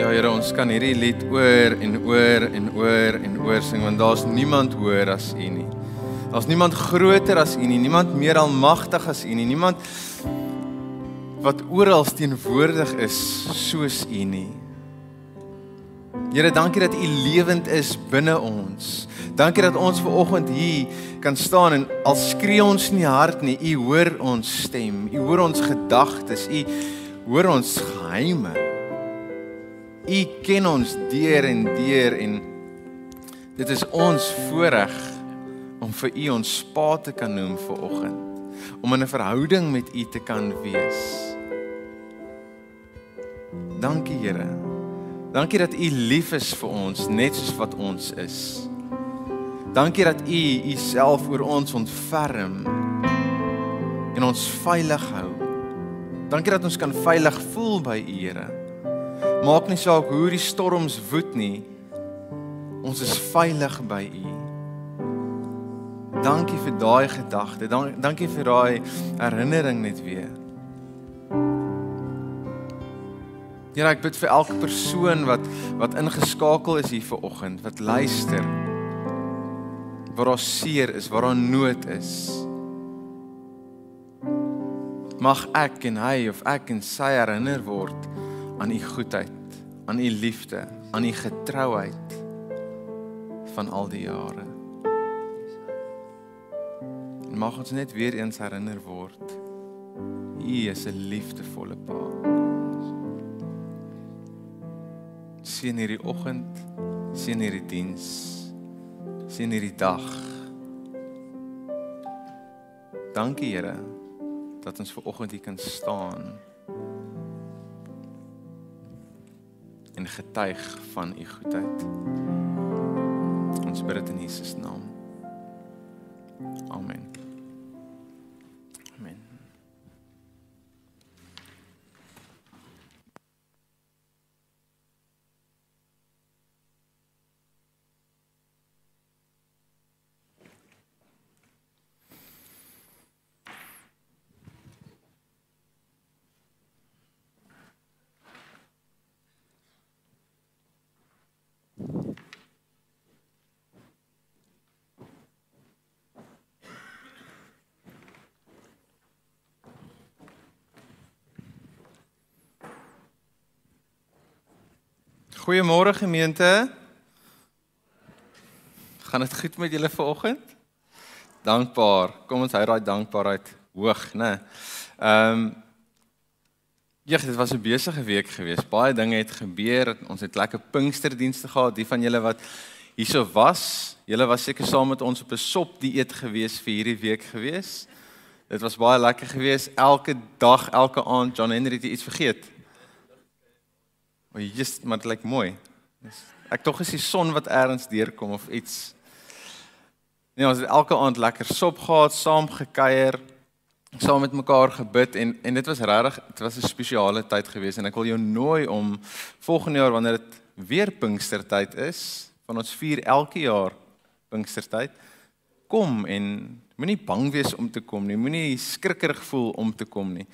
Ja Here, ons kan hierdie lied oor en oor en oor en oor sing want daar's niemand hoër as U nie. Daar's niemand groter as U nie, niemand meer almagtig as U nie, niemand wat oral teenwoordig is soos U nie. Here, dankie dat U lewend is binne ons. Dankie dat ons ver oggend hier kan staan en al skree ons nie hard nie, U hoor ons stem. U hoor ons gedagtes. U hoor ons geheime. U ken ons deur en deur en dit is ons voorreg om vir U ons Pa te kan noem vir oggend. Om in 'n verhouding met U te kan wees. Dankie Here. Dankie dat U lief is vir ons net soos wat ons is. Dankie dat U U self oor ons ontferm en ons veilig hou. Dankie dat ons kan veilig voel by U Here. Maak nie saak hoe die storms woed nie. Ons is veilig by U. Dankie vir daai gedagte. Dank, dankie vir daai herinnering net weer. Ja, ek bid vir elke persoon wat wat ingeskakel is hier vanoggend, wat luister. Waar daar seer is, waar daar nood is. Mag ek en hy of ek en sy herinner word aan u goedheid, aan u liefde, aan u getrouheid van al die jare. En mag ons net weer eens herinner word. U is 'n liefdevolle Pa. Sien hierdie oggend, sien hierdie diens, sien hierdie dag. Dankie Here dat ons ver oggend hier kan staan. En getuig van u goedheid. Ons bid dit in Jesus naam. Amen. Goeiemôre gemeente. Gaan dit goed met julle vanoggend? Dankbaar. Kom ons hou daai dankbaarheid hoog, né? Ehm um, Ja, dit was 'n besige week geweest. Baie dinge het gebeur. Ons het lekker Pinksterdienste gehad. Die van julle wat hierso was, julle was seker saam met ons op 'n sop dieet geweest vir hierdie week geweest. Dit was baie lekker geweest. Elke dag, elke aand, John Henry het iets vergeet. Maar jy's maar dit lyk mooi. Ek tog is die son wat eers deurkom of iets. Nee, ons het elke aand lekker sop gehad, saam gekuier, saam met mekaar gebid en en dit was regtig, dit was 'n spesiale tyd geweest en ek wil jou nooi om volgende jaar wanneer dit weer Pinkstertyd is, van ons vier elke jaar Pinkstertyd, kom en moenie bang wees om te kom nie, moenie skrikkerig voel om te kom nie.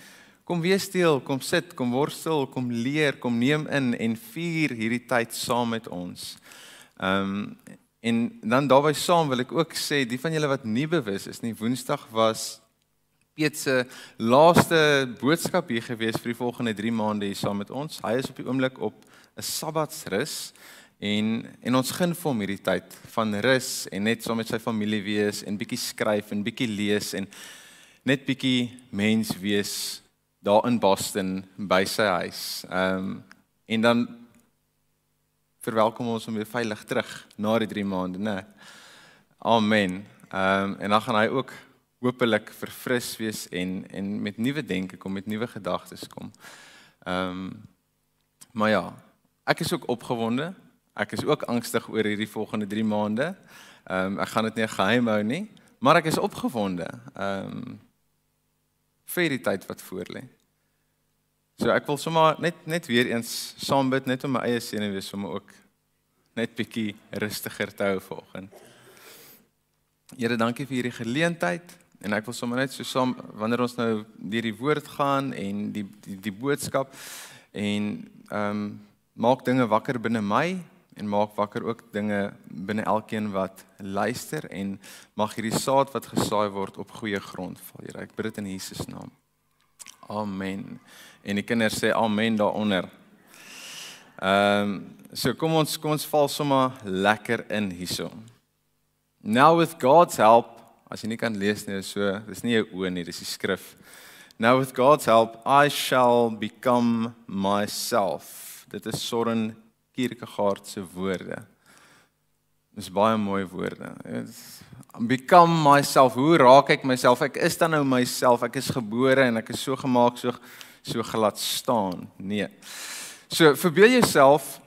Kom wees stil, kom sit, kom worstel, kom leer, kom neem in en vier hierdie tyd saam met ons. Ehm um, en dan daarbey saam wil ek ook sê die van julle wat nie bewus is nie, Woensdag was Piet se laaste boodskap hier gewees vir die volgende 3 maande hier saam met ons. Hy is op die oomblik op 'n Sabbatsrus en en ons gun vir hom hierdie tyd van rus en net saam met sy familie wees en bietjie skryf en bietjie lees en net bietjie mens wees daar in Boston by sy huis. Ehm um, en dan verwelkom ons hom weer veilig terug na die 3 maande, né? Amen. Ehm um, en dan gaan hy ook hopelik verfris wees en en met nuwe denke kom, met nuwe gedagtes kom. Ehm um, maar ja, ek is ook opgewonde. Ek is ook angstig oor hierdie volgende 3 maande. Ehm um, ek gaan dit nie geheim hou nie, maar ek is opgewonde. Ehm um, vir die tyd wat voor lê. So ek wil sommer net net weer eens saam bid net om my eie senuwees sommer ook net bietjie rustiger te hou vanoggend. Here, dankie vir hierdie geleentheid en ek wil sommer net so saam wanneer ons nou deur die woord gaan en die die, die boodskap en ehm um, maak dinge wakker binne my en maak wakker ook dinge binne elkeen wat luister en mag hierdie saad wat gesaai word op goeie grond val. Here, ek bid dit in Jesus naam. Amen. En die kinders sê amen daaronder. Ehm um, so kom ons kom ons val sommer lekker in hierso. Now with God's help, as jy nie kan lees nie, so dis nie jou oë nie, dis die skrif. Now with God's help, I shall become myself. Dit is Soren Kierkegaard se woorde. Dis baie mooi woorde. Become myself. Hoe raak ek myself? Ek is dan nou myself. Ek is gebore en ek is so gemaak so so glad staan. Nee. So verbeel jouself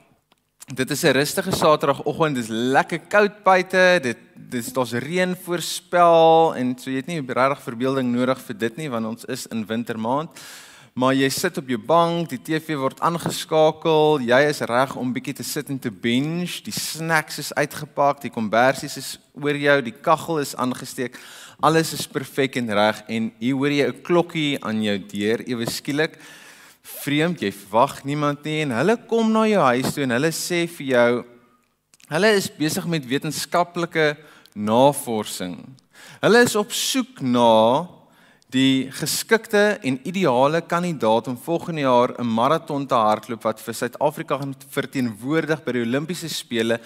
dit is 'n rustige Saterdagoggend. Dis lekker koud buite. Dit dis daar's reën voorspel en so jy het nie regtig verbeelding nodig vir dit nie want ons is in wintermaand maar jy sit op jou bank, die TV word aangeskakel, jy is reg om bietjie te sit en te binge, die snacks is uitgepak, die kombersies is oor jou, die kaggel is aangesteek. Alles is perfek en reg en hier hoor jy 'n klokkie aan jou deur ewe skielik. Vreemd, jy verwag niemand nie en hulle kom na jou huis toe en hulle sê vir jou hulle is besig met wetenskaplike navorsing. Hulle is op soek na die geskikte en ideale kandidaat om volgende jaar 'n maraton te hardloop wat vir Suid-Afrika gaan verteenwoordig by die Olimpiese spele.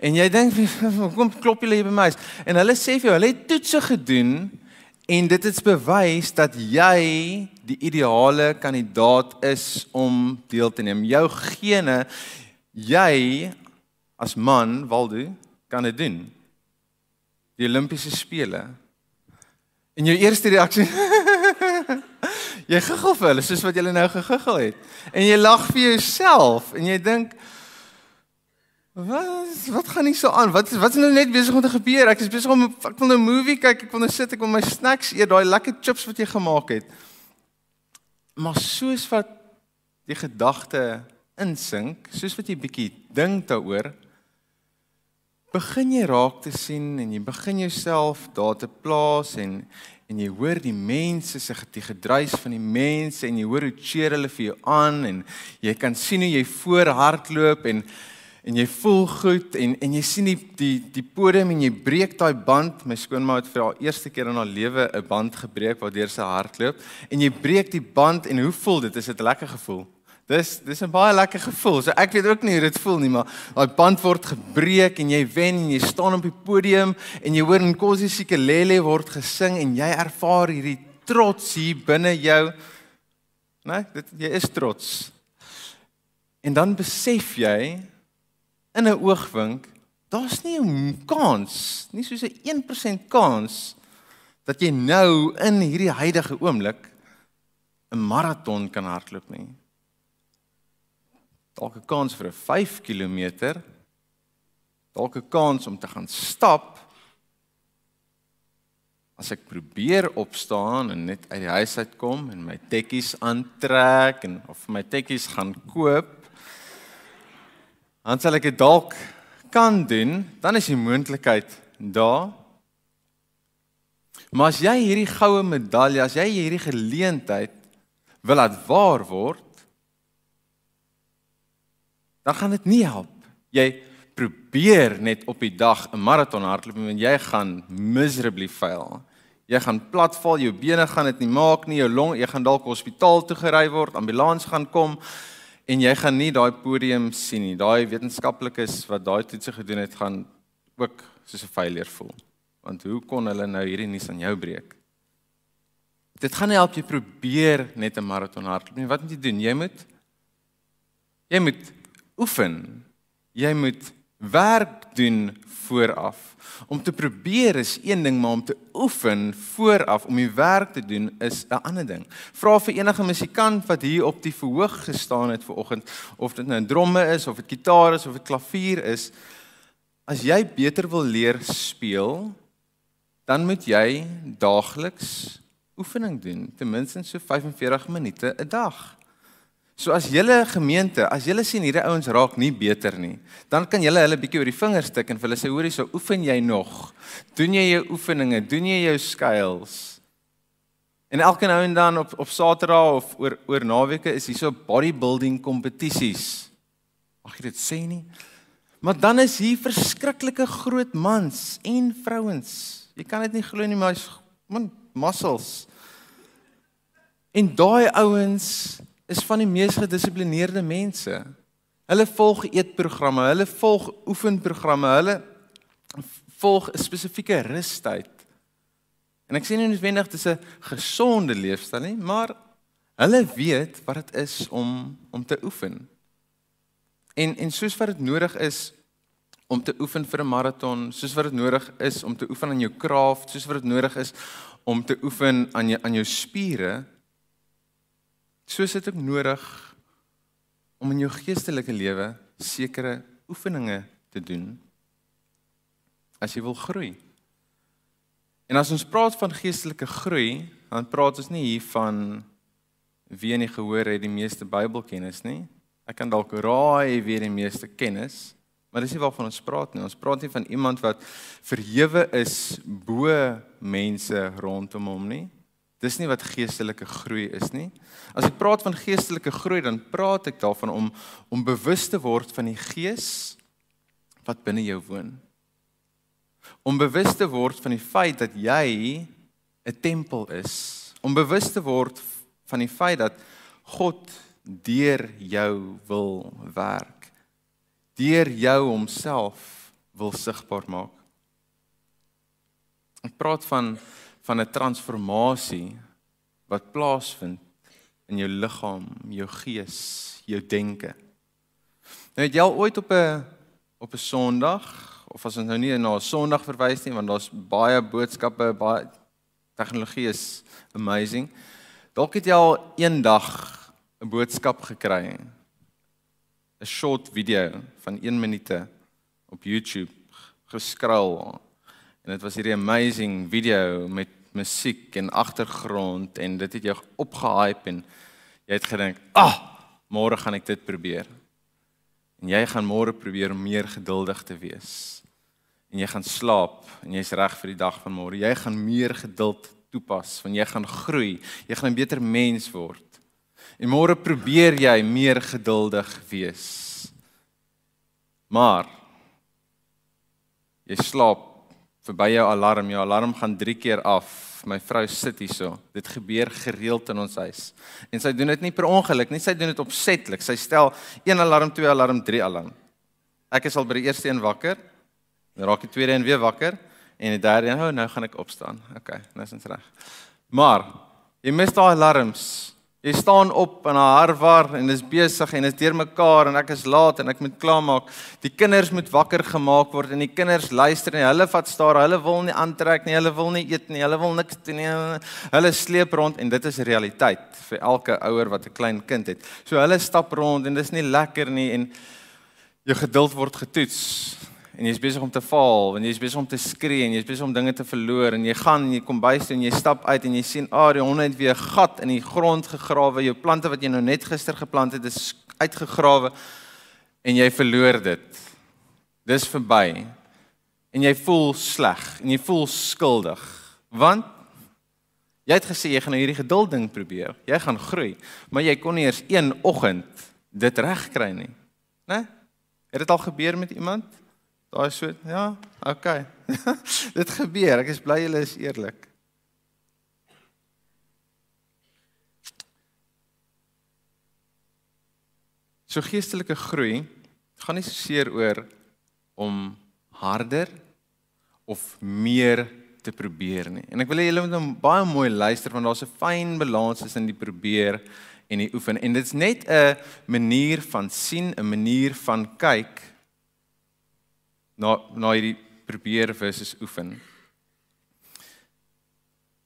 En jy dink, kom klop julle hier by my. En hulle sê vir jou, hulle het toetse gedoen en dit het bewys dat jy die ideale kandidaat is om deel te neem. Jou gene, jy as man, Waldo, kan dit doen. Die Olimpiese spele. En jou eerste reaksie Jy giggel vir hulle soos wat jy nou gegiggel het. En jy lag vir jouself en jy dink Wat wat gaan nie so aan? Wat wat is nou net besig om te gebeur? Ek is besig om ek wil nou 'n movie kyk, ek wil nou sit, ek wil my snacks eet, daai lekker chips wat jy gemaak het. Maar soos wat die gedagte insink, soos wat jy bietjie dink daaroor, begin jy raak te sien en jy begin jouself daar te plaas en en jy hoor die mense se die gedruis van die mense en jy hoor hoe cheer hulle vir jou aan en jy kan sien hoe jy voor hardloop en en jy voel goed en en jy sien die die die podium en jy breek daai band. My skoonma het vir haar eerste keer in haar lewe 'n band gebreek waardeur sy hardloop en jy breek die band en hoe voel dit? Is dit 'n lekker gevoel Dis dis 'n baie lekker gevoel. So ek weet ook nie hoe dit voel nie, maar daai band word gebreek en jy wen en jy staan op die podium en jy hoor 'n kosie sikelele word gesing en jy ervaar hierdie trots hier binne jou. Né? Dit jy is trots. En dan besef jy in 'n oogwink, daar's nie 'n kans, nie soos 'n 1% kans dat jy nou in hierdie huidige oomblik 'n maraton kan hardloop nie dalk 'n kans vir 'n 5 km dalk 'n kans om te gaan stap. As ek probeer opstaan en net uit die huis uit kom en my tekkies aantrek en of my tekkies gaan koop dan sal ek dit dalk kan doen. Dan is die moontlikheid daar. Maar as jy hierdie goue medalje as jy hierdie geleentheid wil laat waar word dan gaan dit nie help. Jy probeer net op die dag 'n maraton hardloop en jy gaan miserably fail. Jy gaan platval, jou bene gaan dit nie maak nie, jou long, jy gaan dalk hospitaal toe gery word, ambulans gaan kom en jy gaan nie daai podium sien nie. Daai wetenskaplikes wat daai toetse gedoen het, gaan ook soos 'n failure voel. Want hoe kon hulle nou hierdie nuus aan jou breek? Dit gaan nie help jy probeer net 'n maraton hardloop nie. Wat moet jy doen? Jy moet jy moet oefen. Jy moet werk doen vooraf. Om te probeer is een ding, maar om te oefen vooraf om die werk te doen is 'n ander ding. Vra vir enige musikant wat hier op die verhoog gestaan het vanoggend of dit nou 'n dromme is of 'n gitaar is of 'n klavier is, as jy beter wil leer speel, dan moet jy daagliks oefening doen, ten minste so 45 minute 'n dag. So as julle gemeente, as julle sien hierdie ouens raak nie beter nie, dan kan julle hulle bietjie oor die vingers tik en vir hulle sê hoorie, so oefen jy nog? Doen jy jou oefeninge? Doen jy jou skuils? En elke nou en dan op op Saterdag of oor oor naweke is hier so bodybuilding kompetisies. Mag jy dit sê nie? Maar dan is hier verskriklike groot mans en vrouens. Jy kan dit nie glo nie, maar man muscles. En daai ouens is van die mees gedissiplineerde mense. Hulle volg eetprogramme, hulle volg oefenprogramme, hulle volg 'n spesifieke rustyd. En ek sê nie noodwendig dis 'n gesonde leefstyl nie, maar hulle weet wat dit is om om te oefen. En en soos wat dit nodig is om te oefen vir 'n maraton, soos wat dit nodig is om te oefen aan jou craft, soos wat dit nodig is om te oefen aan jou aan jou spiere, soos dit ook nodig om in jou geestelike lewe sekere oefeninge te doen as jy wil groei. En as ons praat van geestelike groei, dan praat ons nie hier van wie in die gehoor het die meeste Bybelkennis nie. Ek kan dalk raai wie die meeste kennis, maar dis nie waarvan ons praat nie. Ons praat nie van iemand wat verhewe is bo mense rondom hom nie. Dis nie wat geestelike groei is nie. As ek praat van geestelike groei, dan praat ek daarvan om om bewus te word van die gees wat binne jou woon. Om bewus te word van die feit dat jy 'n tempel is. Om bewus te word van die feit dat God deur jou wil werk. Deur jou homself wil sigbaar maak. Ek praat van van 'n transformasie wat plaasvind in jou liggaam, jou gees, jou denke. Nou het jy al ooit op 'n op 'n Sondag of as ons nou nie na 'n Sondag verwys nie want daar's baie boodskappe, baie tegnologie is amazing. Dalk het jy al eendag 'n boodskap gekry. 'n Short video van 1 minute op YouTube geskraal. En dit was hierdie amazing video met musiek en agtergrond en dit het jou opgehype en jy het gedink, "Ag, ah, môre gaan ek dit probeer." En jy gaan môre probeer om meer geduldig te wees. En jy gaan slaap en jy's reg vir die dag van môre. Jy gaan meer geduld toepas, want jy gaan groei. Jy gaan 'n beter mens word. En môre probeer jy meer geduldig wees. Maar jy slaap verby jou alarm, jou alarm gaan 3 keer af. My vrou sit hierso. Dit gebeur gereeld in ons huis. En sy doen dit nie per ongeluk nie, sy doen dit opsetlik. Sy stel 1 alarm, 2 alarm, 3 alarm. Ek is al by die eerste een wakker. Dan raak die tweede een weer wakker en die derde een, oh, nou gaan ek opstaan. OK, nou is dit reg. Maar jy mis daai alarms. Jy staan op in 'n harwar en is besig en is deurmekaar en ek is laat en ek moet klaarmaak. Die kinders moet wakker gemaak word en die kinders luister en hulle vat staar. Hulle wil nie aantrek nie, hulle wil nie eet nie, hulle wil niks doen nie. Hulle sleep rond en dit is realiteit vir elke ouer wat 'n klein kind het. So hulle stap rond en dis nie lekker nie en jou geduld word getoets en jy's besig om te faal en jy's besig om te skree en jy's besig om dinge te verloor en jy gaan en jy kom by toe en jy stap uit en jy sien ah die honde het weer 'n gat in die grond gegrawe. Jou plante wat jy nou net gister geplant het is uitgegrawe en jy verloor dit. Dis verby. En jy voel sleg en jy voel skuldig. Want jy het gesê jy gaan nou hierdie geduld ding probeer. Jy gaan groei. Maar jy kon nie eers een oggend dit regkry nie. Né? Het dit al gebeur met iemand Daai so, ja, okay. Dit gebeur. Ek is bly julle is eerlik. So geestelike groei gaan nie so seer oor om harder of meer te probeer nie. En ek wil hê julle moet nou baie mooi luister want daar's 'n fyn balans tussen die probeer en die oefen. En dit's net 'n manier van sien, 'n manier van kyk na na hierdie probeer versus oefen.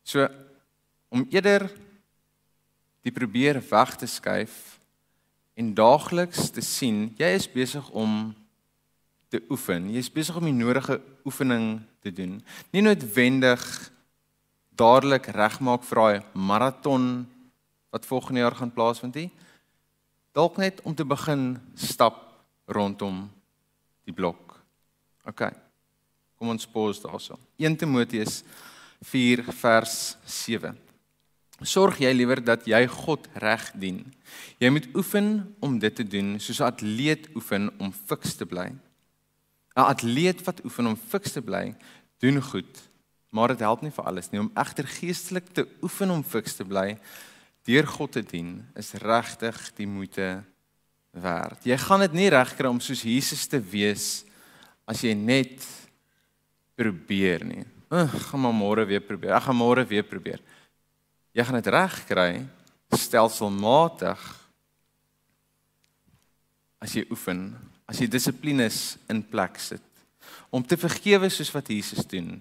So om eerder die probeer weg te skuif en daagliks te sien jy is besig om te oefen. Jy is besig om die nodige oefening te doen. Nie noodwendig dadelik regmaak vir daai maraton wat volgende jaar gaan plaasvind nie. Dalk net om te begin stap rondom die blok. OK. Kom ons pause daarso. 1 Timoteus 4 vers 7. sorg jy liewer dat jy God reg dien. Jy moet oefen om dit te doen soos 'n atleet oefen om fiks te bly. 'n Atleet wat oefen om fiks te bly, doen goed, maar dit help nie vir alles nie om egter geestelik te oefen om fiks te bly deur God te dien is regtig die moeite werd. Jy gaan dit nie regkry om soos Jesus te wees as jy net probeer nie. Ag, gaan maar môre weer probeer. Ek gaan môre weer probeer. Jy gaan dit reg kry stelselmatig as jy oefen, as jy dissiplines in plek sit. Om te vergewe soos wat Jesus doen,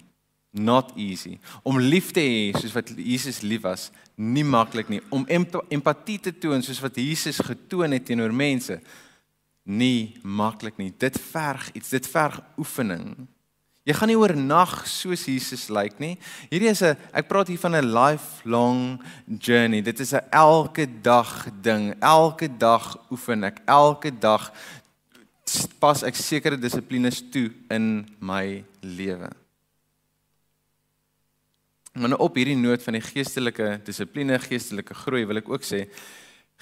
not easy. Om lief te hê soos wat Jesus lief was, nie maklik nie. Om empatie te toon soos wat Jesus getoon het teenoor mense, nie maklik nie. Dit verg iets, dit verg oefening. Jy gaan nie oornag soos Jesus lyk nie. Hierdie is 'n ek praat hier van 'n lifelong journey. Dit is 'n elke dag ding. Elke dag oefen ek. Elke dag pas ek sekere dissiplines toe in my lewe. Maar nou op hierdie noot van die geestelike dissipline, geestelike groei wil ek ook sê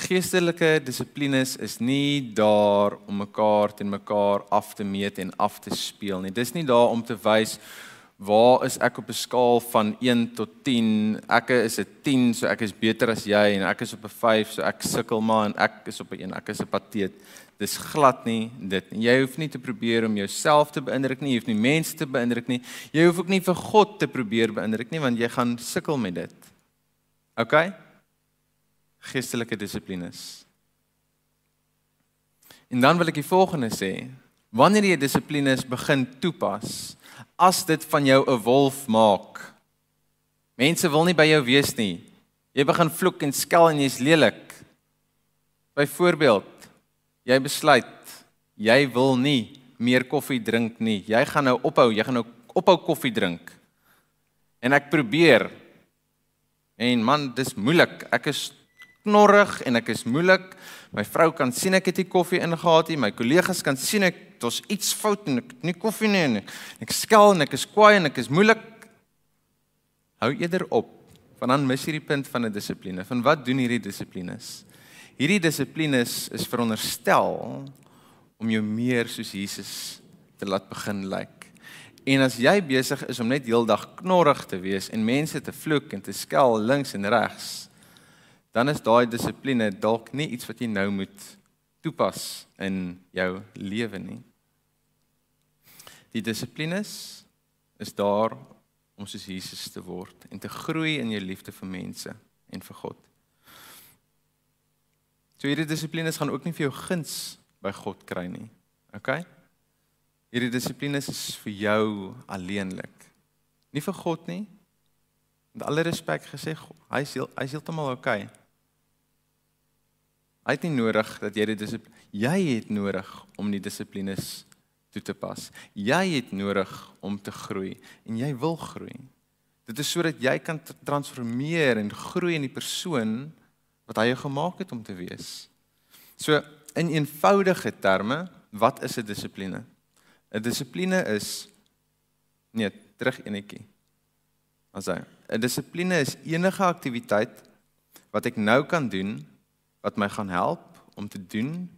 Geestelike dissiplines is nie daar om mekaar teen mekaar af te meet en af te speel nie. Dis nie daar om te wys waar is ek op 'n skaal van 1 tot 10. Ek is 'n 10, so ek is beter as jy en ek is op 'n 5, so ek sukkel maar en ek is op 'n 1, ek is 'n pateet. Dis glad nie dit nie. Jy hoef nie te probeer om jouself te beïndruk nie, jy hoef nie mense te beïndruk nie. Jy hoef ook nie vir God te probeer beïndruk nie want jy gaan sukkel met dit. OK? Geestelike dissiplines. En dan wil ek die volgende sê: Wanneer jy dissiplines begin toepas, as dit van jou 'n wolf maak. Mense wil nie by jou wees nie. Jy begin vloek en skel en jy's lelik. Byvoorbeeld, jy besluit jy wil nie meer koffie drink nie. Jy gaan nou ophou, jy gaan nou ophou koffie drink. En ek probeer. En man, dis moeilik. Ek is knorrig en ek is moeilik. My vrou kan sien ek het nie koffie ingehaat nie. My kollegas kan sien ek het ons iets fout en ek het nie koffie nie en ek, ek skel en ek is kwaai en ek is moeilik. Hou eerder op want dan mis jy die punt van 'n dissipline. Van wat doen hierdie dissiplines? Hierdie dissiplines is veronderstel om jou meer soos Jesus te laat begin lyk. En as jy besig is om net heeldag knorrig te wees en mense te vloek en te skel links en regs, dan is daai dissipline dalk nie iets wat jy nou moet toepas in jou lewe nie. Die dissiplines is daar om soos Jesus te word en te groei in jou liefde vir mense en vir God. So hierdie dissiplines gaan ook nie vir jou guns by God kry nie. OK? Hierdie dissiplines is vir jou alleenlik. Nie vir God nie. Met alle respek gesê, hy is hy's heeltemal OK. Hy het nie nodig dat jy dit jy het nodig om die dissiplines toe te pas. Jy het nodig om te groei en jy wil groei. Dit is sodat jy kan transformeer en groei in die persoon wat hy jou gemaak het om te wees. So in eenvoudige terme, wat is 'n dissipline? 'n Dissipline is nee, terug enetjie. Asai. 'n Dissipline is enige aktiwiteit wat ek nou kan doen wat my gaan help om te doen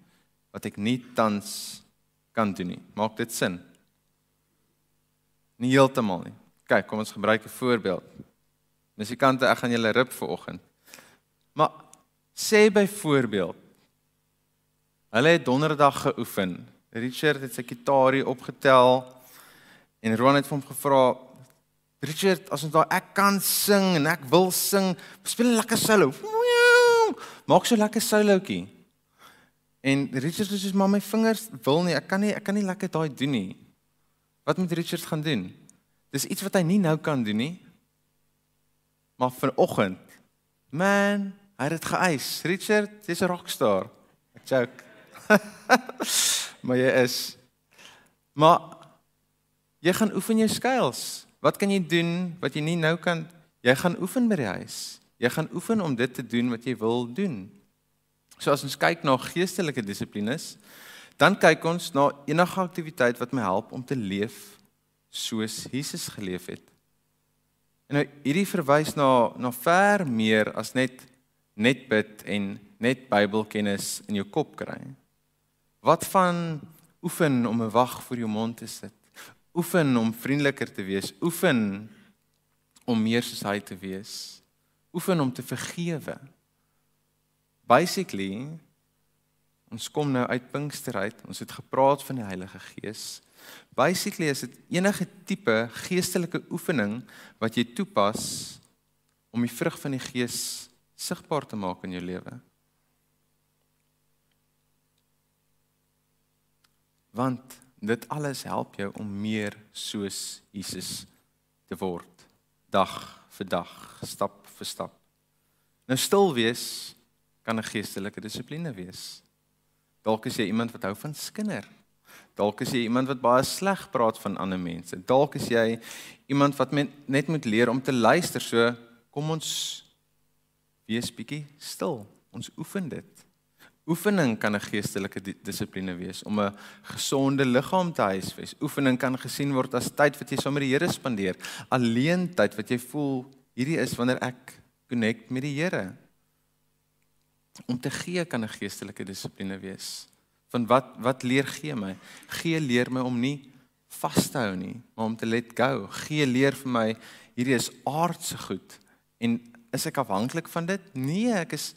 wat ek nie tans kan doen nie. Maak dit sin? Nie heeltemal nie. Kyk, kom ons gebruik 'n voorbeeld. Musikante, ek gaan julle rip vir oggend. Maar sê byvoorbeeld hulle het donderdag geoefen. Richard het sy gitaar opgetel en Ron het hom gevra Richard, as ons daar ek kan sing en ek wil sing, speel lekker solo maak so lekker solootjie. En Richard sê soos maar my vingers wil nie, ek kan nie ek kan nie lekker daai doen nie. Wat moet Richard gaan doen? Dis iets wat hy nie nou kan doen nie. Maar vanoggend, man, hy het dit geëis. Richard, jy's 'n rockstar. Ek joke. maar jy is Maar jy gaan oefen jou skuils. Wat kan jy doen wat jy nie nou kan? Jy gaan oefen by die huis. Jy gaan oefen om dit te doen wat jy wil doen. So as ons kyk na geestelike dissiplines, dan kyk ons na enige aktiwiteit wat my help om te leef soos Jesus geleef het. En nou hierdie verwys na na ver meer as net net bid en net Bybelkennis in jou kop kry. Wat van oefen om 'n wag voor jou mond te sit? Oefen om vriendeliker te wees, oefen om meer soos hy te wees. Oefen om te vergewe. Basically ons kom nou uit Pinkster uit. Ons het gepraat van die Heilige Gees. Basically is dit enige tipe geestelike oefening wat jy toepas om die vrug van die Gees sigbaar te maak in jou lewe. Want dit alles help jou om meer soos Jesus te word dag vir dag, stap vir stap. Nou stil wees kan 'n geestelike dissipline wees. Dalk is jy iemand wat hou van skinder. Dalk is jy iemand wat baie sleg praat van ander mense. Dalk is jy iemand wat net moet leer om te luister. So kom ons wees bietjie stil. Ons oefen dit. Oefening kan 'n geestelike dissipline wees om 'n gesonde liggaam te huisves. Oefening kan gesien word as tyd wat jy saam met die Here spandeer. Alleen tyd wat jy voel hierdie is wanneer ek connect met die Here. Om te gee kan 'n geestelike dissipline wees. Van wat wat leer gee my? Gee leer my om nie vas te hou nie, maar om te let go. Gee leer vir my hierdie is aardse goed en is ek afhanklik van dit? Nee, ek is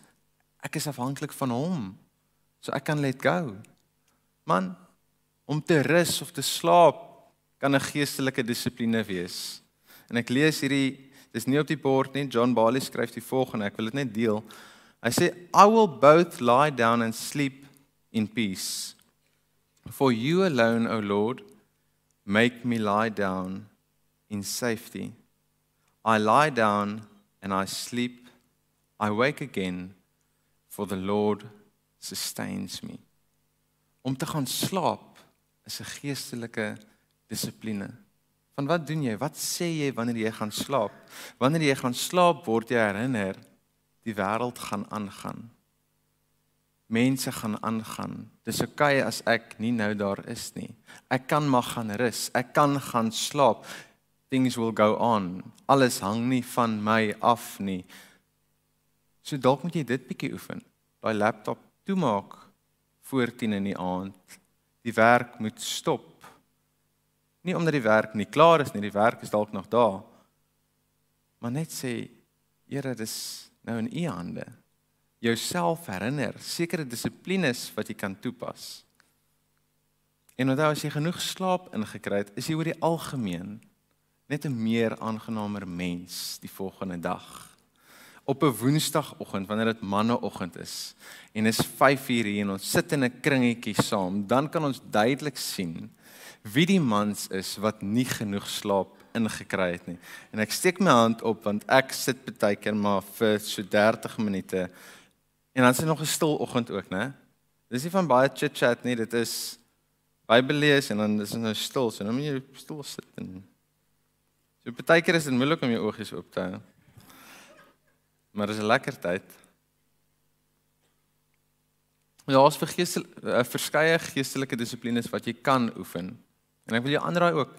ek is afhanklik van hom. So ek kan let go. Man, om te rus of te slaap kan 'n geestelike dissipline wees. En ek lees hierdie dis nie op die bord nie. John Bali skryf die volgende, ek wil dit net deel. Hy sê I will both lie down and sleep in peace. For you alone, O Lord, make me lie down in safety. I lie down and I sleep. I wake again for the Lord sustains me. Om te gaan slaap is 'n geestelike dissipline. Van wat doen jy? Wat sê jy wanneer jy gaan slaap? Wanneer jy gaan slaap, word jy herinner die wêreld gaan aangaan. Mense gaan aangaan. Dis oukei okay as ek nie nou daar is nie. Ek kan maar gaan rus. Ek kan gaan slaap. Things will go on. Alles hang nie van my af nie. So dalk moet jy dit bietjie oefen. Daai laptop toemaak voor 10 in die aand. Die werk moet stop. Nie omdat die werk nie klaar is nie, die werk is dalk nog daar. Maar net sê, Here, dis nou in U hande. Jouself herinner sekere dissiplines wat jy kan toepas. En onthou as jy genoeg slaap ingekry het, is jy oor die algemeen net 'n meer aangenamer mens die volgende dag op 'n woensdagoggend wanneer dit manneoggend is en is 5uur hier en ons sit in 'n kringetjie saam, dan kan ons duidelik sien wie die mans is wat nie genoeg slaap ingekry het nie. En ek steek my hand op want ek sit baie keer maar vir so 30 minute en dan is dit nog 'n stil oggend ook, né? Dis nie van baie chit-chat nie, dit is Bybel lees en dan is dit nou stil, so dan moet jy stil sit en So baie keer is dit moeilik om jou oogies oop te hou. Maar dis 'n lekker tyd. Ja, ons vir geestel, uh, verskeie geestelike dissiplines wat jy kan oefen. En ek wil jou aanraai ook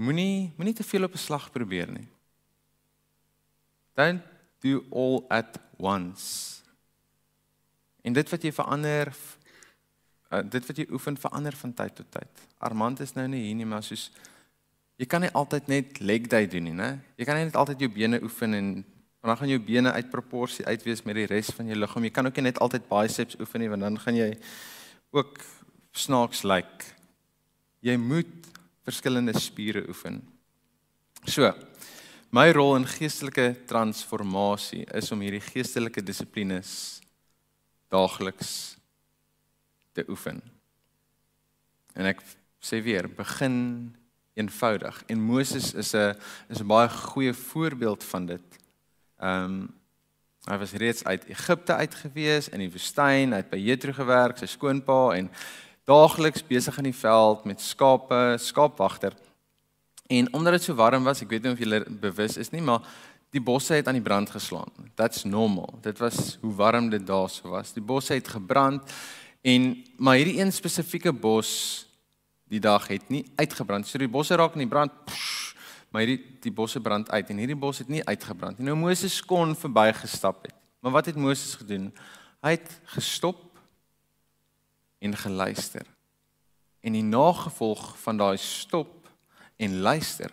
moenie moenie te veel op 'n slag probeer nie. Don't do all at once. En dit wat jy verander uh, dit wat jy oefen verander van tyd tot tyd. Armand is nou nie hier nie, maar soos jy kan nie altyd net leg day doen nie, né? Jy kan nie net altyd jou bene oefen en Want dan gaan jou bene uit proporsie uitwees met die res van jou liggaam. Jy kan ook nie net altyd biceps oefen nie want dan gaan jy ook snaaks lyk. Like. Jy moet verskillende spiere oefen. So, my rol in geestelike transformasie is om hierdie geestelike dissiplines daagliks te oefen. En ek sê weer, begin eenvoudig. En Moses is 'n is 'n baie goeie voorbeeld van dit. Ehm um, hy was reeds uit Egipte uit gewees in die woestyn, hy het by Jethro gewerk, sy skoonpa en daagliks besig in die veld met skape, skaapwagter. En omdat dit so warm was, ek weet nie of julle bewus is nie, maar die bosse het aan die brand geslaan. That's normal. Dit was hoe warm dit daar so was. Die bosse het gebrand en maar hierdie een spesifieke bos die dag het nie uitgebrand. So die bosse raak in die brand. Maar hierdie die bosse brand uit en hierdie bos het nie uitgebrand nie. Nou Moses kon verbygestap het. Maar wat het Moses gedoen? Hy het gestop en geluister. En die nagevolg van daai stop en luister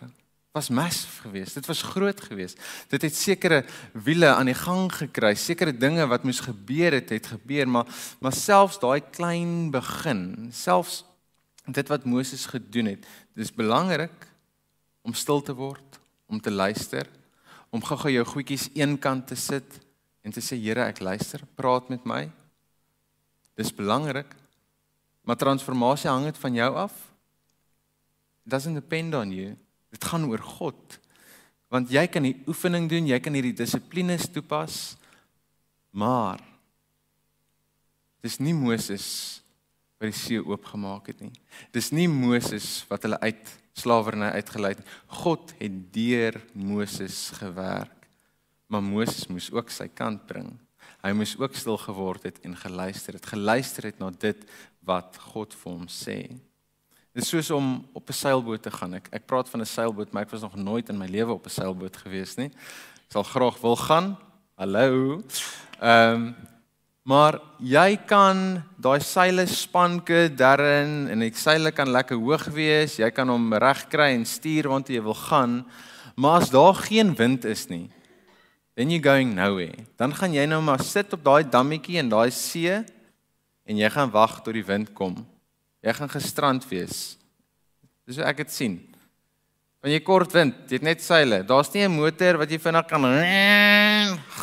was massief geweest. Dit was groot geweest. Dit het sekere wiele aan die gang gekry, sekere dinge wat moes gebeur het, het gebeur, maar maar selfs daai klein begin, selfs dit wat Moses gedoen het, dis belangrik om stil te word, om te luister, om gou-gou jou goedjies eenkant te sit en te sê Here, ek luister, praat met my. Dis belangrik. Maar transformasie hang dit van jou af. It doesn't depend on you. Dit gaan oor God. Want jy kan die oefening doen, jy kan hierdie dissiplines toepas, maar dis nie Moses wat die see oopgemaak het nie. Dis nie Moses wat hulle uit slawerny uitgelei het. God het deur Moses gewerk. Maar Moses moes ook sy kant bring. Hy moes ook stil geword het en geluister het. Geluister het na dit wat God vir hom sê. Dit is soos om op 'n seilboot te gaan. Ek ek praat van 'n seilboot, maar ek was nog nooit in my lewe op 'n seilboot gewees nie. Ek sal graag wil gaan. Hallo. Ehm um, maar jy kan daai seile spanke daarin en die seile kan lekker hoog wees. Jy kan hom reg kry en stuur waartoe jy wil gaan. Maar as daar geen wind is nie, then you going nowhere. Dan gaan jy nou maar sit op daai dammetjie in daai see en jy gaan wag tot die wind kom. Jy gaan gestrand wees. Dis hoe ek dit sien. Wanneer jy kort wind, jy het net seile. Daar's nie 'n motor wat jy vinnig kan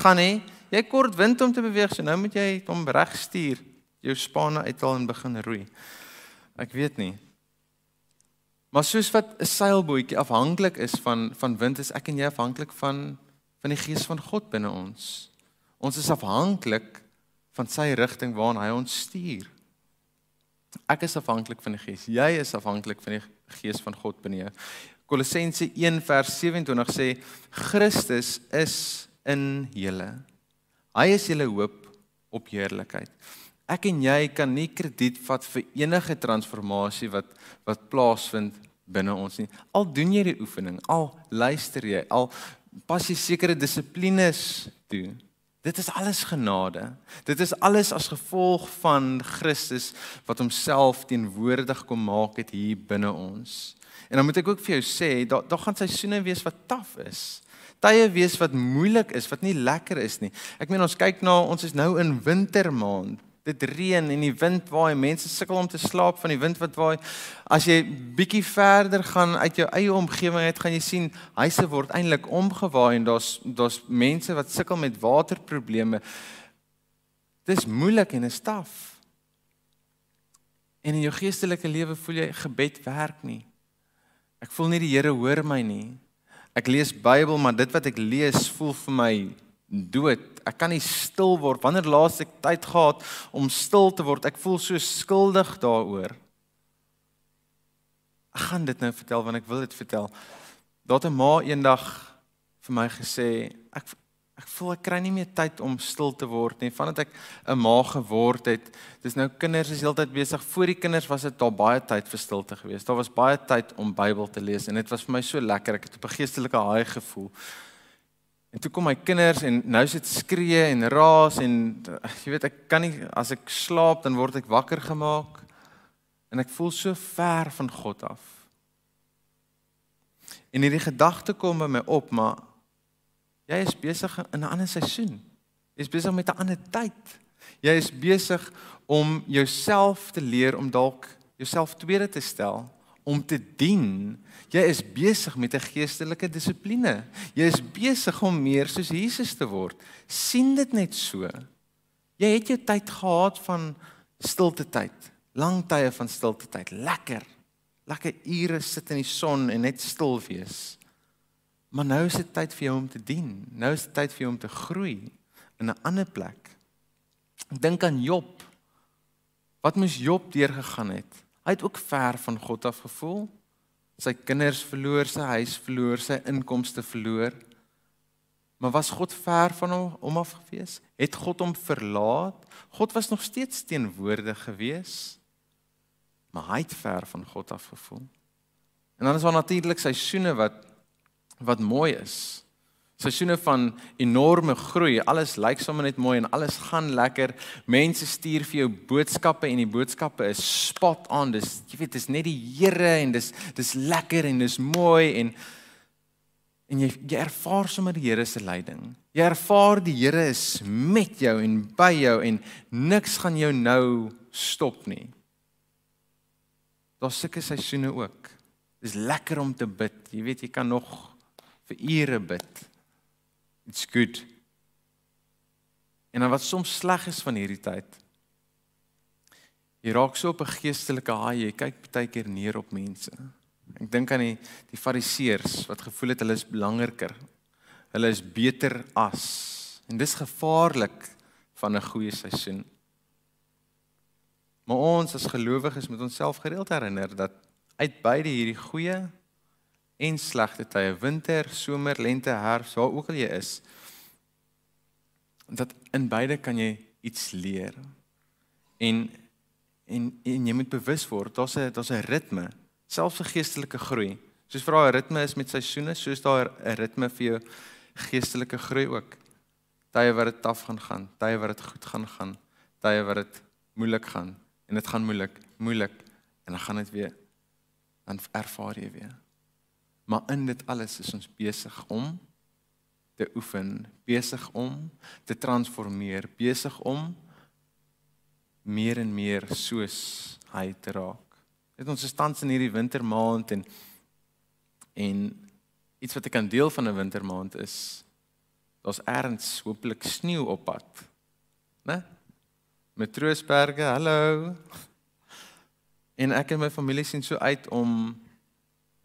gaan nie. Jy kort wind om te beweeg, so nou moet jy hom reg stuur. Jou spanne uithaal en begin roei. Ek weet nie. Maar soos wat 'n seilbootjie afhanklik is van van wind, is ek en jy afhanklik van van die gees van God binne ons. Ons is afhanklik van sy rigting waarna hy ons stuur. Ek is afhanklik van die Gees. Jy is afhanklik van die Gees van God binne jou. Kolossense 1 vers 27 sê Christus is in julle. Hy is julle hoop op heerlikheid. Ek en jy kan nie krediet vat vir enige transformasie wat wat plaasvind binne ons nie. Al doen jy die oefening, al luister jy, al pas jy sekere dissiplines toe. Dit is alles genade. Dit is alles as gevolg van Christus wat homself teenwoordig kom maak het hier binne ons. En dan moet ek ook vir jou sê, daar daar gaan seisoene wees wat taaf is. Tye wees wat moeilik is, wat nie lekker is nie. Ek meen ons kyk na ons is nou in wintermaand dit reën en die wind waai, mense sukkel om te slaap van die wind wat waai. As jy bietjie verder gaan uit jou eie omgewing uit, gaan jy sien huise word eintlik omgewaai en daar's daar's mense wat sukkel met waterprobleme. Dis moeilik en is taaf. En in jou geestelike lewe voel jy gebed werk nie. Ek voel nie die Here hoor my nie. Ek lees Bybel, maar dit wat ek lees voel vir my dood. Ek kan nie stil word wanneer laas ek tyd gehad om stil te word. Ek voel so skuldig daaroor. Ek gaan dit nou vertel want ek wil dit vertel. Daar het 'n ma eendag vir my gesê, ek ek voel ek kry nie meer tyd om stil te word nie. Vandat ek 'n ma geword het, dis nou kinders is heeltyd besig. Voor die kinders was dit daar baie tyd vir stilte geweest. Daar was baie tyd om Bybel te lees en dit was vir my so lekker. Ek het op 'n geestelike haai gevoel. En toe kom my kinders en nou sit skree en raas en jy weet ek kan nie as ek slaap dan word ek wakker gemaak en ek voel so ver van God af. En hierdie gedagte kom by my op maar jy is besig in 'n ander seisoen. Jy is besig met 'n ander tyd. Jy is besig om jouself te leer om dalk jouself tweede te stel om te dien. Jy is besig met 'n geestelike dissipline. Jy is besig om meer soos Jesus te word. sien dit net so. Jy het jou tyd gehad van stilte tyd. Lang tye van stilte tyd. Lekker. Lekker ure sit in die son en net stil wees. Maar nou is dit tyd vir jou om te dien. Nou is dit tyd vir jou om te groei in 'n ander plek. Dink aan Job. Wat moes Job deurgegaan het? Hy het ook ver van God af gevoel. Sy kinders verloor, sy huis verloor, sy inkomste verloor. Maar was God ver van hom om af gewees? Het God hom verlaat? God was nog steeds teenwoordig gewees. Maar hy het ver van God af gevoel. En dan is daar natuurlik seisoene wat wat mooi is. Seisoene van enorme groei. Alles lyk sommer net mooi en alles gaan lekker. Mense stuur vir jou boodskappe en die boodskappe is spot on. Dis jy weet, dis net die Here en dis dis lekker en dis mooi en en jy jy ervaar sommer die Here se leiding. Jy ervaar die Here is met jou en by jou en niks gaan jou nou stop nie. Daar's sulke seisoene ook. Dis lekker om te bid. Jy weet jy kan nog vir ure bid. It's good. En dan wat soms sleg is van hierdie tyd. Jy raak so op 'n geestelike haai, jy kyk baie keer neer op mense. Ek dink aan die die fariseërs wat gevoel het hulle is belangriker. Hulle is beter as. En dis gevaarlik van 'n goeie seisoen. Maar ons as gelowiges moet onsself gereeld herinner dat uit beide hierdie goeie en slegte tye, winter, somer, lente, herfs, waar ook al jy is, dat in beide kan jy iets leer. En en en jy moet bewus word, daar's 'n daar's 'n ritme, selfs vir geestelike groei. Soos vir daai ritme is met seisoene, soos daar 'n ritme vir jou geestelike groei ook. Tye wat dit taaf gaan gaan, tye wat dit goed gaan gaan, tye wat dit moeilik gaan en dit gaan moeilik, moeilik en dan gaan dit weer dan ervaar jy weer. Maar in dit alles is ons besig om te oefen, besig om te transformeer, besig om meer en meer soos hy te raak. Dit ons is tans in hierdie wintermaand en en iets wat ek kan deel van 'n wintermaand is daar's erns hopelik sneeu op pad. Né? Metroosberge, hallo. En ek en my familie sien so uit om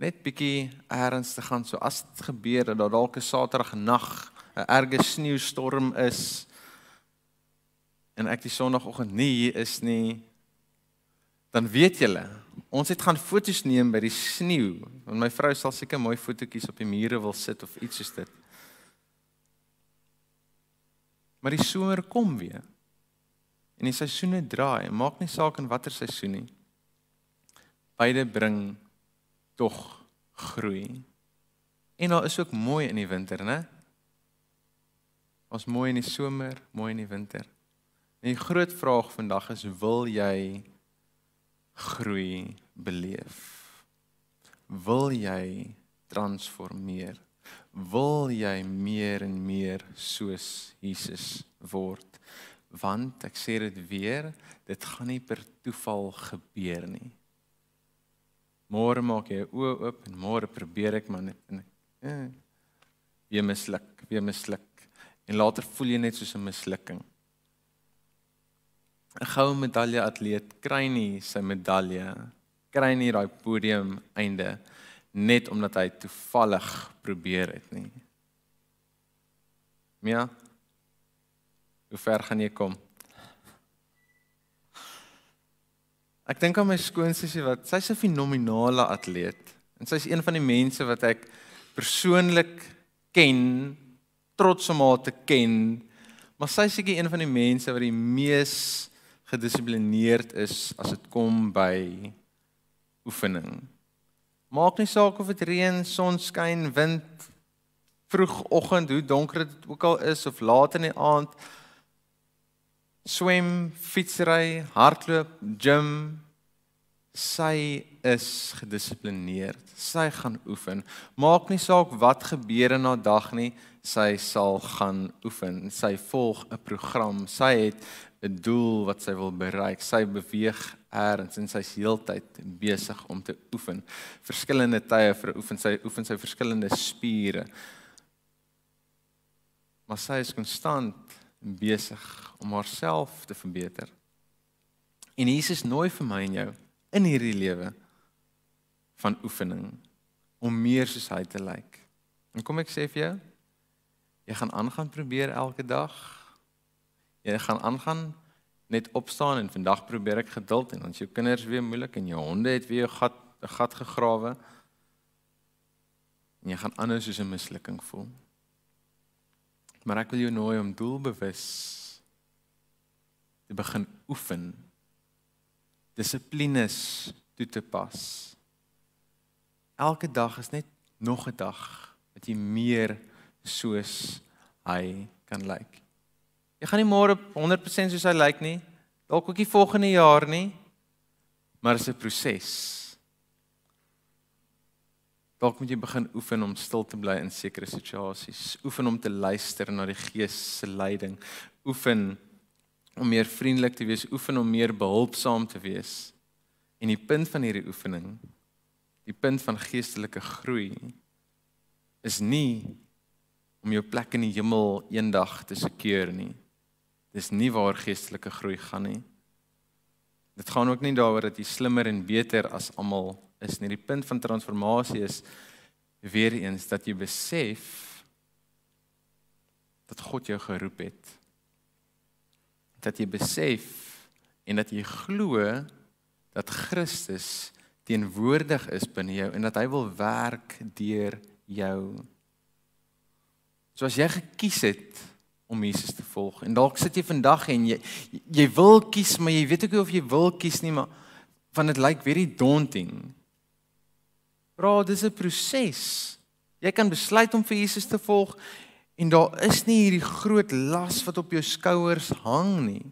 net bietjie eers te gaan. So as dit gebeur dat daar dalk 'n Saterdag nag 'n erge sneeustorm is en ek die Sondagoggend nie hier is nie dan weet julle ons het gaan foto's neem by die sneeu. Want my vrou sal seker mooi fotootjies op die mure wil sit of iets soos dit. Maar die somer kom weer. En die seisoene draai. Maak nie saak in watter seisoen nie. Beide bring tog groei. En daar is ook mooi in die winter, né? Ons mooi in die somer, mooi in die winter. En die groot vraag vandag is wil jy groei beleef? Wil jy transformeer? Wil jy meer en meer soos Jesus word? Want ek sê dit weer, dit gaan nie per toeval gebeur nie. Môre maak jy oë oop en môre probeer ek maar net en eh, weer misluk, weer misluk. En later voel jy net soos 'n mislukking. 'n Goue medalje atleet kry nie sy medalje, kry nie daai podium einde net omdat hy toevallig probeer het nie. Ja. Hoe ver gaan jy kom? Ek dink aan my skoonsussie wat sy's 'n fenominale atleet en sy's een van die mense wat ek persoonlik ken, trots om haar te ken. Maar sy's seker een van die mense wat die mees gedissiplineerd is as dit kom by oefening. Maak nie saak of dit reën, son skyn, wind, vroegoggend, hoe donker dit ook al is of laat in die aand swem, fietsry, hardloop, gym. Sy is gedissiplineerd. Sy gaan oefen. Maak nie saak wat gebeur in haar dag nie, sy sal gaan oefen. Sy volg 'n program. Sy het 'n doel wat sy wil bereik. Sy beweeg eers en sy's heeltyd besig om te oefen. Verskillende tye vir oefen. Sy oefen sy verskillende spiere. Maar sy is konstant besig om haarself te verbeter. En Jesus nooi vir my en jou in hierdie lewe van oefening om meer soos hy te lyk. En kom ek sê vir jou, jy gaan aangaan probeer elke dag. Jy gaan aangaan net opstaan en vandag probeer ek geduld en ons jou kinders weer moeilik en jou honde het weer 'n gat 'n gat gegrawe. En jy gaan anders soos 'n mislukking voel. Maar ek wil jou nooi om doelbewus te begin oefen. Dissiplines toe te pas. Elke dag is net nog 'n dag dat jy meer soos hy kan lyk. Jy gaan nie môre 100% soos hy lyk nie. Dalk ook nie volgende jaar nie. Maar dit is 'n proses. Dalk moet jy begin oefen om stil te bly in sekere situasies. Oefen om te luister na die Gees se leiding. Oefen om meer vriendelik te wees, oefen om meer behulpsaam te wees. En die punt van hierdie oefening, die punt van geestelike groei is nie om jou plek in die hemel eendag te seker nie. Dis nie waar geestelike groei gaan nie. Dit gaan ook nie daaroor dat jy slimmer en beter as almal is nie. Die punt van transformasie is weer eens dat jy besef dat God jou geroep het. Dat jy besef en dat jy glo dat Christus teenwoordig is binne jou en dat hy wil werk deur jou. So as jy gekies het om Jesus te volg. En dalk sit jy vandag en jy jy wil kies, maar jy weet ook nie of jy wil kies nie, maar van dit lyk very daunting. Bro, dis 'n proses. Jy kan besluit om vir Jesus te volg en daar is nie hierdie groot las wat op jou skouers hang nie.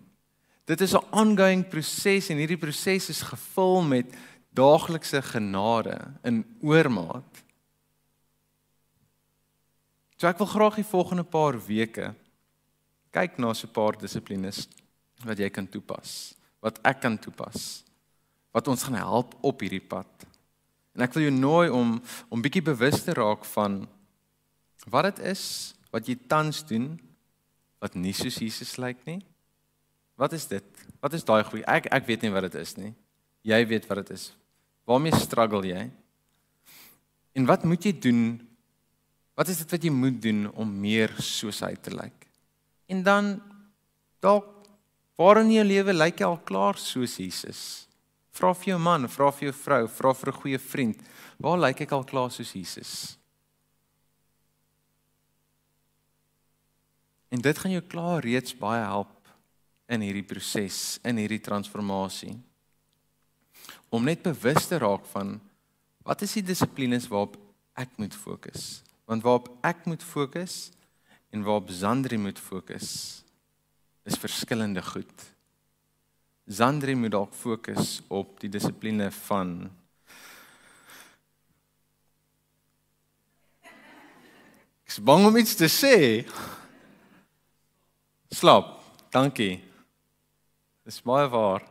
Dit is 'n ongoing proses en hierdie proses is gevul met daaglikse genade in oormaat. So ek wil graag die volgende paar weke kyk na so 'n paar dissiplines wat jy kan toepas, wat ek kan toepas, wat ons gaan help op hierdie pad. En ek wil jou nooi om om bietjie bewus te raak van wat dit is wat jy tans doen wat nie soos Jesus lyk nie. Wat is dit? Wat is daai groei? Ek ek weet nie wat dit is nie. Jy weet wat dit is. Waarmee struggle jy? En wat moet jy doen? Wat is dit wat jy moet doen om meer soos hy te lyk? En dan dalk waar in jou lewe lyk jy al klaar soos Jesus? Vra vir jou man, vra vir jou vrou, vra vir 'n goeie vriend, waar lyk ek al klaar soos Jesus? En dit gaan jou klaar reeds baie help in hierdie proses, in hierdie transformasie. Om net bewus te raak van wat is die dissiplines waarop ek moet fokus? Want waarop ek moet fokus en waarop Zandri moet fokus is verskillende goed. Zandri moet dalk fokus op die dissipline van Ek is bang om iets te sê. Slaap. Dankie. Dis baie waar.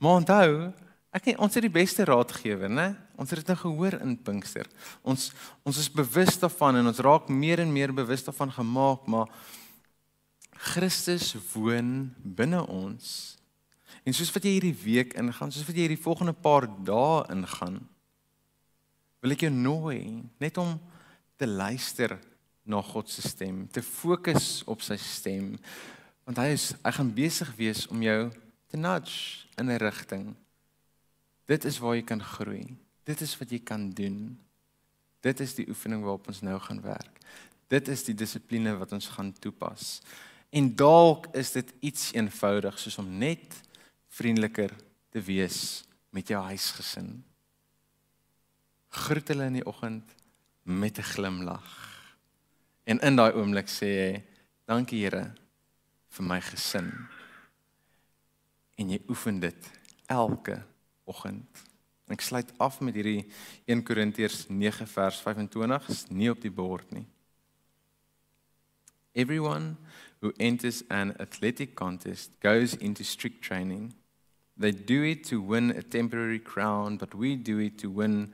Onthou, Ek ons het die beste raadgewer, né? Ons het dit nou gehoor in Pinkster. Ons ons is bewus daarvan en ons raak meer en meer bewus daarvan gemaak, maar Christus woon binne ons. En soos wat jy hierdie week ingaan, soos wat jy hierdie volgende paar dae ingaan, wil ek jou nooi net om te luister na God se stem, te fokus op sy stem, want hy is hy gaan besig wees om jou te nudge in 'n rigting Dit is waar jy kan groei. Dit is wat jy kan doen. Dit is die oefening waarop ons nou gaan werk. Dit is die dissipline wat ons gaan toepas. En dalk is dit iets eenvoudig soos om net vriendeliker te wees met jou huisgesin. Groet hulle in die oggend met 'n glimlag. En in daai oomblik sê jy, "Dankie Here vir my gesin." En jy oefen dit elke oggend. Ek sluit af met hierdie 1 Korintiërs 9 vers 25, is nie op die bord nie. Everyone who enters an athletic contest goes into strict training. They do it to win a temporary crown, but we do it to win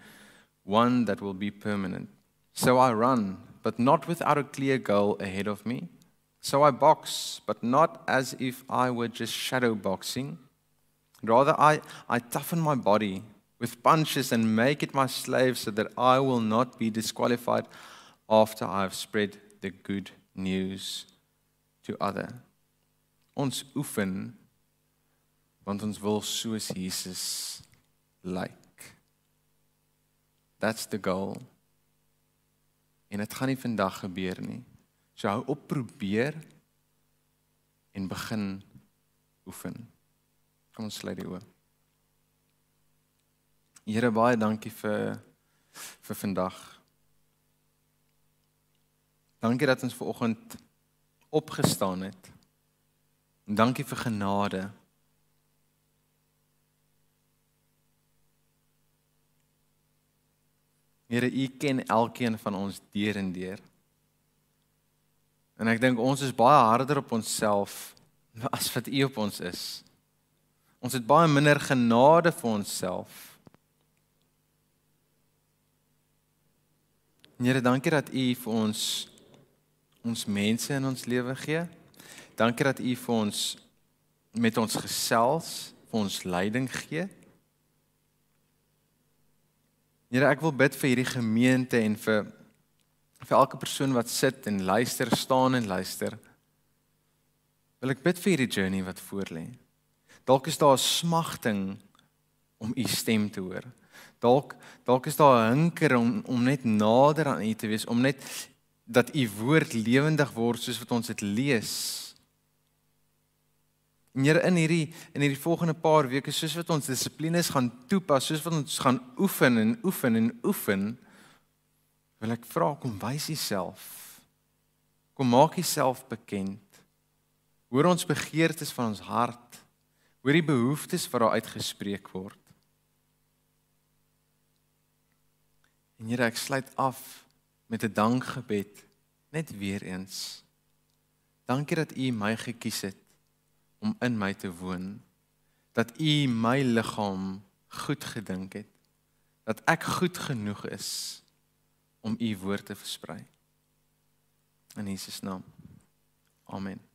one that will be permanent. So I run, but not without a clear goal ahead of me. So I box, but not as if I were just shadow boxing. Rather, I, I toughen my body with punches and make it my slave so that I will not be disqualified after I have spread the good news to other. Ons oefen want ons wil soos Jesus lyk. Like. That's the goal. En dit gaan nie vandag gebeur nie. So hou op probeer en begin oefen. Kom ons sluit die oë. Here baie dankie vir vir vandag. Dankie dat ons ver oggend opgestaan het. En dankie vir genade. Here, U ken elkeen van ons deur en deur. En ek dink ons is baie harder op onsself as wat U op ons is. Ons het baie minder genade vir onsself. Here, dankie dat U vir ons ons mense in ons lewe gee. Dankie dat U vir ons met ons gesels, vir ons leiding gee. Here, ek wil bid vir hierdie gemeente en vir vir elke persoon wat sit en luister, staan en luister. Wil ek bid vir hierdie journey wat voorlê. Dalk is daar 'n smagting om u stem te hoor. Dalk dalk is daar 'n hinker om om net nader aan u te wees, om net dat u woord lewendig word soos wat ons dit lees. En Here in hierdie in hierdie volgende paar weke soos wat ons dissiplines gaan toepas, soos wat ons gaan oefen en oefen en oefen, wil ek vra kom wys Uself. Kom maak Uself bekend. Hoor ons begeertes van ons hart. Hoor die behoeftes wat daar uitgespreek word. En Here, ek sluit af met 'n dankgebed net weer eens. Dankie dat U my gekies het om in my te woon. Dat U my liggaam goed gedink het. Dat ek goed genoeg is om U woord te versprei. In Jesus naam. Amen.